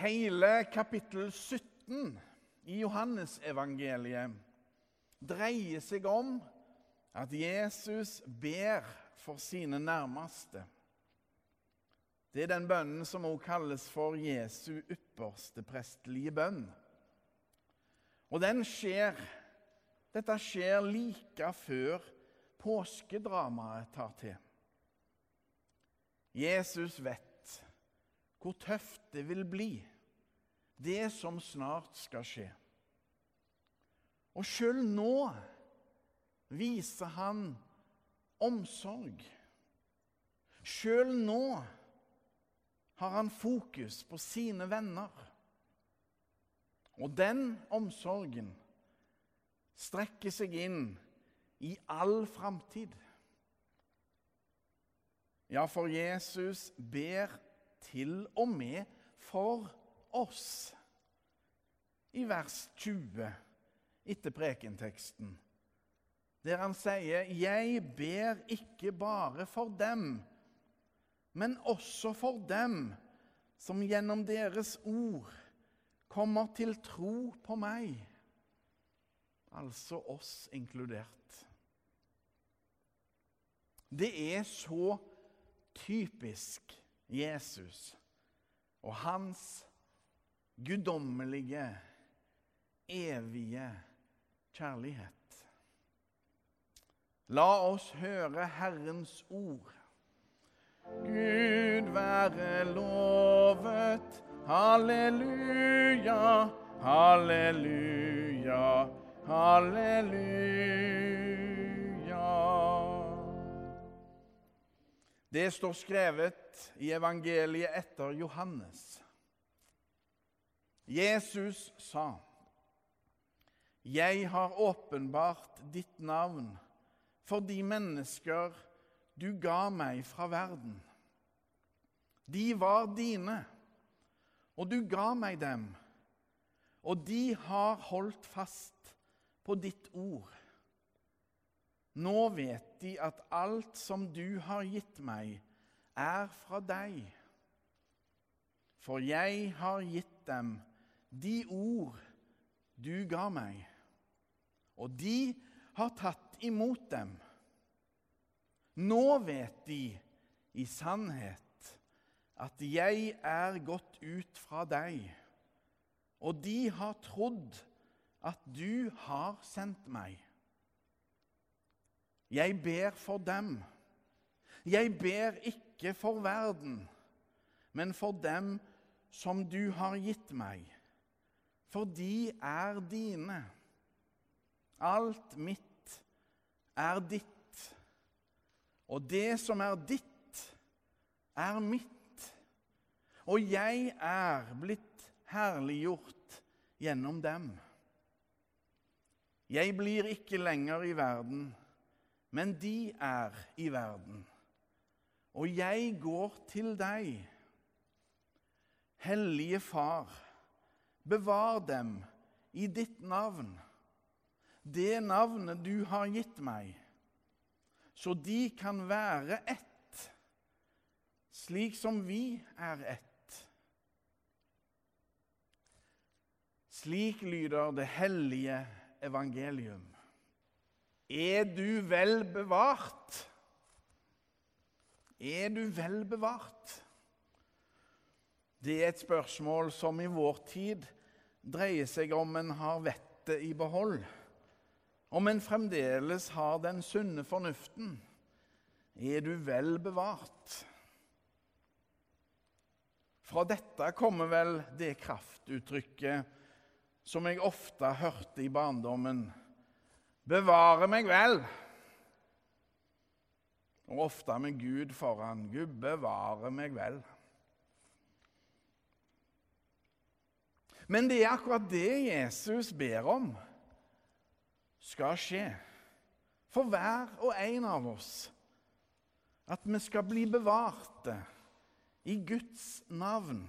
Hele kapittel 17 i Johannesevangeliet dreier seg om at Jesus ber for sine nærmeste. Det er den bønnen som også kalles for Jesu ypperste prestelige bønn. Og den skjer, dette skjer like før påskedramaet tar til. Jesus vet hvor tøft det vil bli, det som snart skal skje. Og sjøl nå viser han omsorg. Sjøl nå har han fokus på sine venner. Og den omsorgen strekker seg inn i all framtid. Ja, for Jesus ber til og med for oss. I vers 20 etter prekenteksten, der han sier, 'Jeg ber ikke bare for dem, men også for dem som gjennom deres ord kommer til tro på meg', altså oss inkludert. Det er så typisk Jesus og hans guddommelige, evige kjærlighet. La oss høre Herrens ord. Gud være lovet. Halleluja, halleluja, halleluja. Det står skrevet i evangeliet etter Johannes. Jesus sa, 'Jeg har åpenbart ditt navn for de mennesker du ga meg fra verden.' De var dine, og du ga meg dem, og de har holdt fast på ditt ord. Nå vet de at alt som du har gitt meg, er fra deg. For jeg har gitt dem de ord du ga meg, og de har tatt imot dem. Nå vet de i sannhet at jeg er gått ut fra deg, og de har trodd at du har sendt meg. Jeg ber for dem. Jeg ber ikke for verden, men for dem som du har gitt meg. For de er dine. Alt mitt er ditt. Og det som er ditt, er mitt. Og jeg er blitt herliggjort gjennom dem. Jeg blir ikke lenger i verden men de er i verden. Og jeg går til deg. Hellige Far, bevar dem i ditt navn, det navnet du har gitt meg, så de kan være ett, slik som vi er ett. Slik lyder det hellige evangelium. Er du vel bevart? Er du vel bevart? Det er et spørsmål som i vår tid dreier seg om en har vettet i behold, om en fremdeles har den sunne fornuften. Er du vel bevart? Fra dette kommer vel det kraftuttrykket som jeg ofte hørte i barndommen Bevare meg vel. Og ofte med Gud foran. Gud bevare meg vel. Men det er akkurat det Jesus ber om skal skje for hver og en av oss. At vi skal bli bevarte i Guds navn.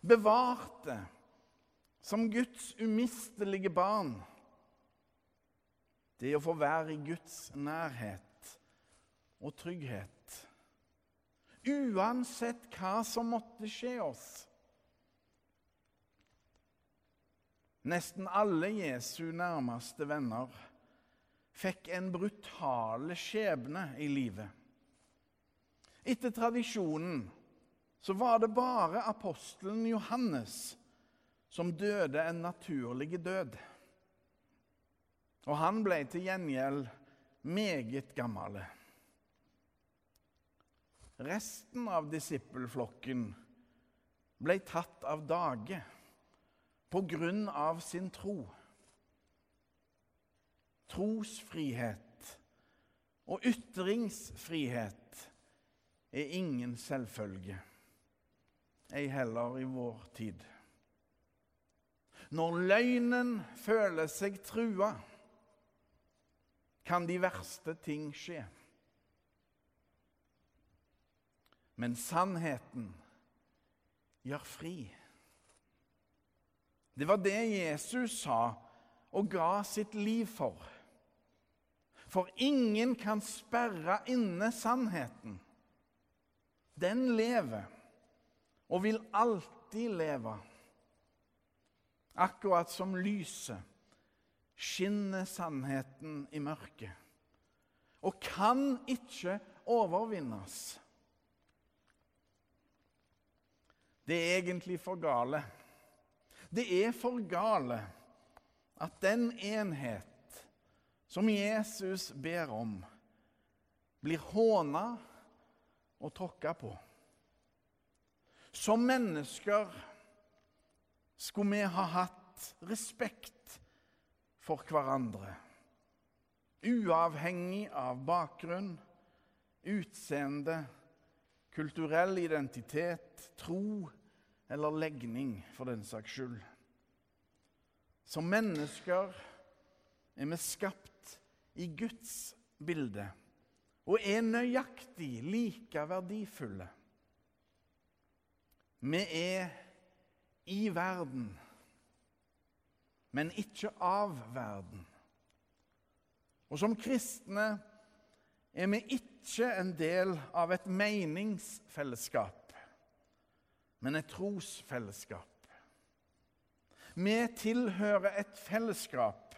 Bevarte som Guds umistelige barn det å få være i Guds nærhet og trygghet. Uansett hva som måtte skje oss. nesten alle Jesu nærmeste venner, fikk en brutale skjebne i livet. Etter tradisjonen så var det bare apostelen Johannes som døde en naturlig død. Og han ble til gjengjeld meget gammel. Resten av disippelflokken ble tatt av dage på grunn av sin tro. Trosfrihet og ytringsfrihet er ingen selvfølge, ei heller i vår tid. Når løgnen føler seg trua, kan de verste ting skje. Men sannheten gjør fri. Det var det Jesus sa og ga sitt liv for. For ingen kan sperre inne sannheten. Den lever og vil alltid leve. Akkurat som lyset skinner sannheten i mørket og kan ikke overvinnes. Det er egentlig for gale. Det er for gale at den enhet som Jesus ber om, blir håna og tråkka på. Som mennesker skulle vi ha hatt respekt for hverandre, uavhengig av bakgrunn, utseende, kulturell identitet, tro eller legning, for den saks skyld. Som mennesker er vi skapt i Guds bilde og er nøyaktig like verdifulle. Vi er i verden, men ikke av verden. Og som kristne er vi ikke en del av et meningsfellesskap men et trosfellesskap. Vi tilhører et fellesskap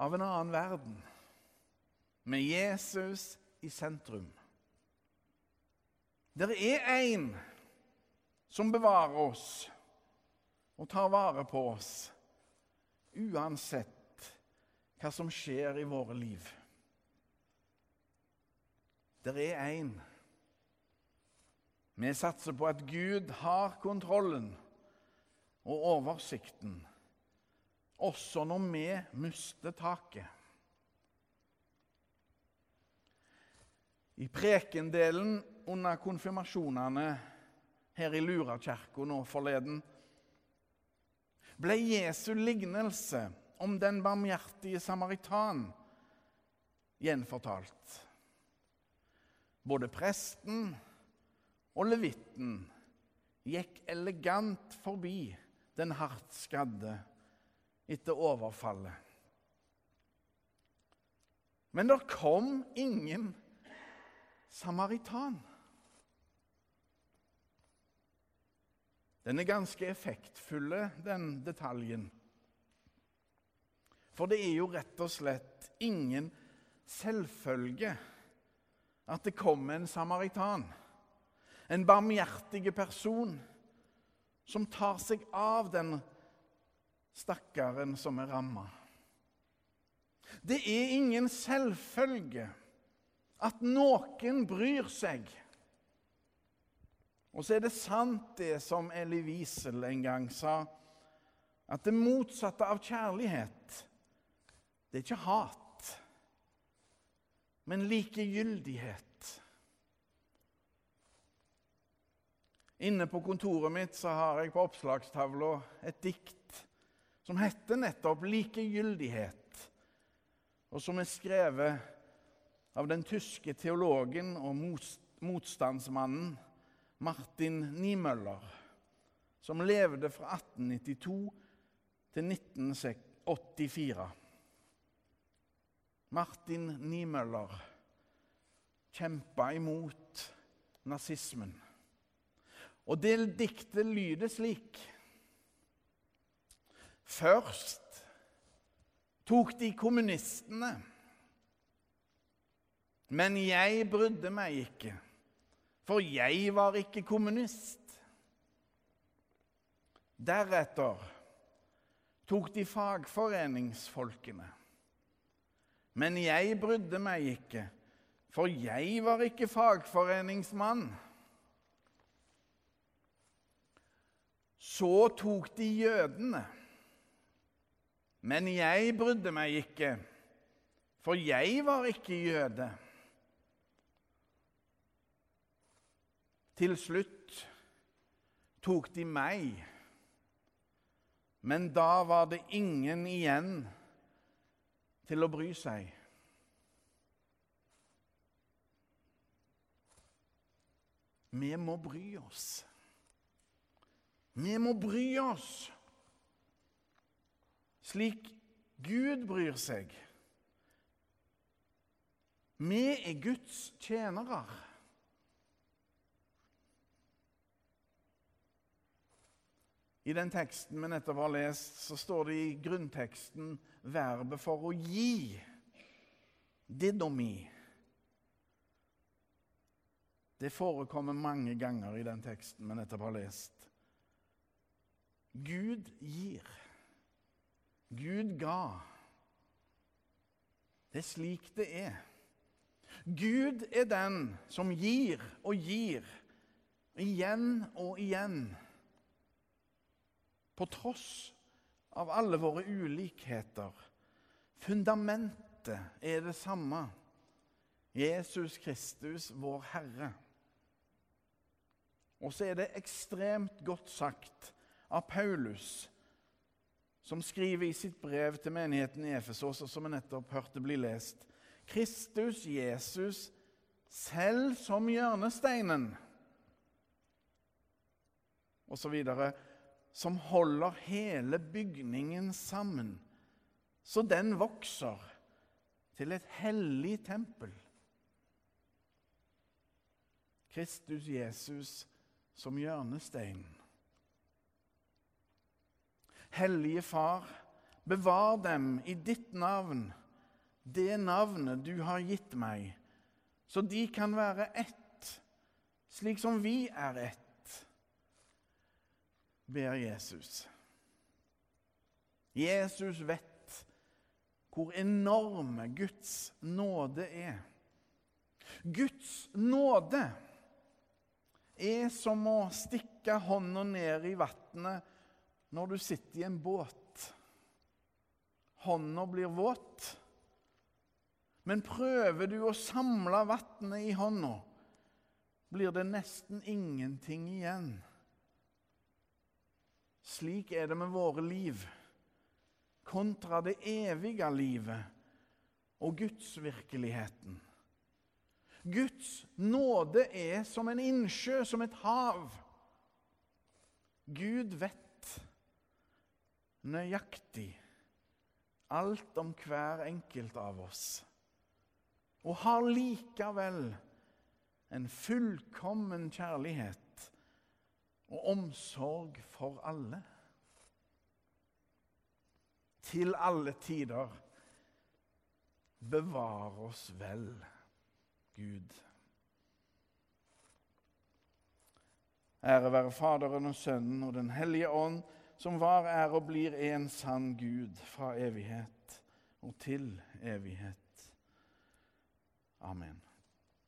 av en annen verden, med Jesus i sentrum. Det er én som bevarer oss og tar vare på oss, uansett hva som skjer i våre liv. Det er én vi satser på at Gud har kontrollen og oversikten, også når vi mister taket. I prekendelen under konfirmasjonene her i Lurakirka nå forleden ble Jesu lignelse om den barmhjertige samaritan gjenfortalt. Både presten og levitten gikk elegant forbi den hardt skadde etter overfallet. Men det kom ingen samaritan. Den er ganske effektfulle, den detaljen. For det er jo rett og slett ingen selvfølge at det kommer en samaritan en barmhjertig person som tar seg av den stakkaren som er ramma. Det er ingen selvfølge at noen bryr seg. Og så er det sant, det som Elie Wiesel en gang sa, at det motsatte av kjærlighet, det er ikke hat, men likegyldighet. Inne på kontoret mitt så har jeg på oppslagstavla et dikt som heter nettopp 'Likegyldighet', og som er skrevet av den tyske teologen og motstandsmannen Martin Niemöller, som levde fra 1892 til 1984. Martin Niemöller kjempa imot nazismen. Og det diktet lyder slik. Først tok de kommunistene. Men jeg brydde meg ikke, for jeg var ikke kommunist. Deretter tok de fagforeningsfolkene. Men jeg brydde meg ikke, for jeg var ikke fagforeningsmann. Så tok de jødene. Men jeg brydde meg ikke, for jeg var ikke jøde. Til slutt tok de meg, men da var det ingen igjen til å bry seg. Vi må bry oss. Vi må bry oss slik Gud bryr seg. Vi er Guds tjenere. I den teksten vi nettopp har lest, så står det i grunnteksten verbet for å gi. Didomi. Det forekommer mange ganger i den teksten vi nettopp har lest. Gud gir. Gud ga. Det er slik det er. Gud er den som gir og gir, igjen og igjen på tross av alle våre ulikheter. Fundamentet er det samme. Jesus Kristus, vår Herre. Og så er det ekstremt godt sagt av Paulus, som skriver i sitt brev til menigheten i Efesos, som vi nettopp hørte bli lest Kristus Jesus selv som hjørnesteinen. Og så videre som holder hele bygningen sammen, så den vokser til et hellig tempel. Kristus Jesus som hjørnestein. Hellige Far, bevar dem i ditt navn, det navnet du har gitt meg, så de kan være ett, slik som vi er ett ber Jesus. Jesus vet hvor enorme Guds nåde er. Guds nåde er som å stikke hånda ned i vannet når du sitter i en båt. Hånda blir våt. Men prøver du å samle vannet i hånda, blir det nesten ingenting igjen. Slik er det med våre liv kontra det evige livet og gudsvirkeligheten. Guds nåde er som en innsjø, som et hav. Gud vet nøyaktig alt om hver enkelt av oss, og har likevel en fullkommen kjærlighet og omsorg for alle. Til alle tider. Bevar oss vel, Gud. Ære være Faderen og Sønnen og Den hellige ånd, som var, er og blir en sann Gud fra evighet og til evighet. Amen.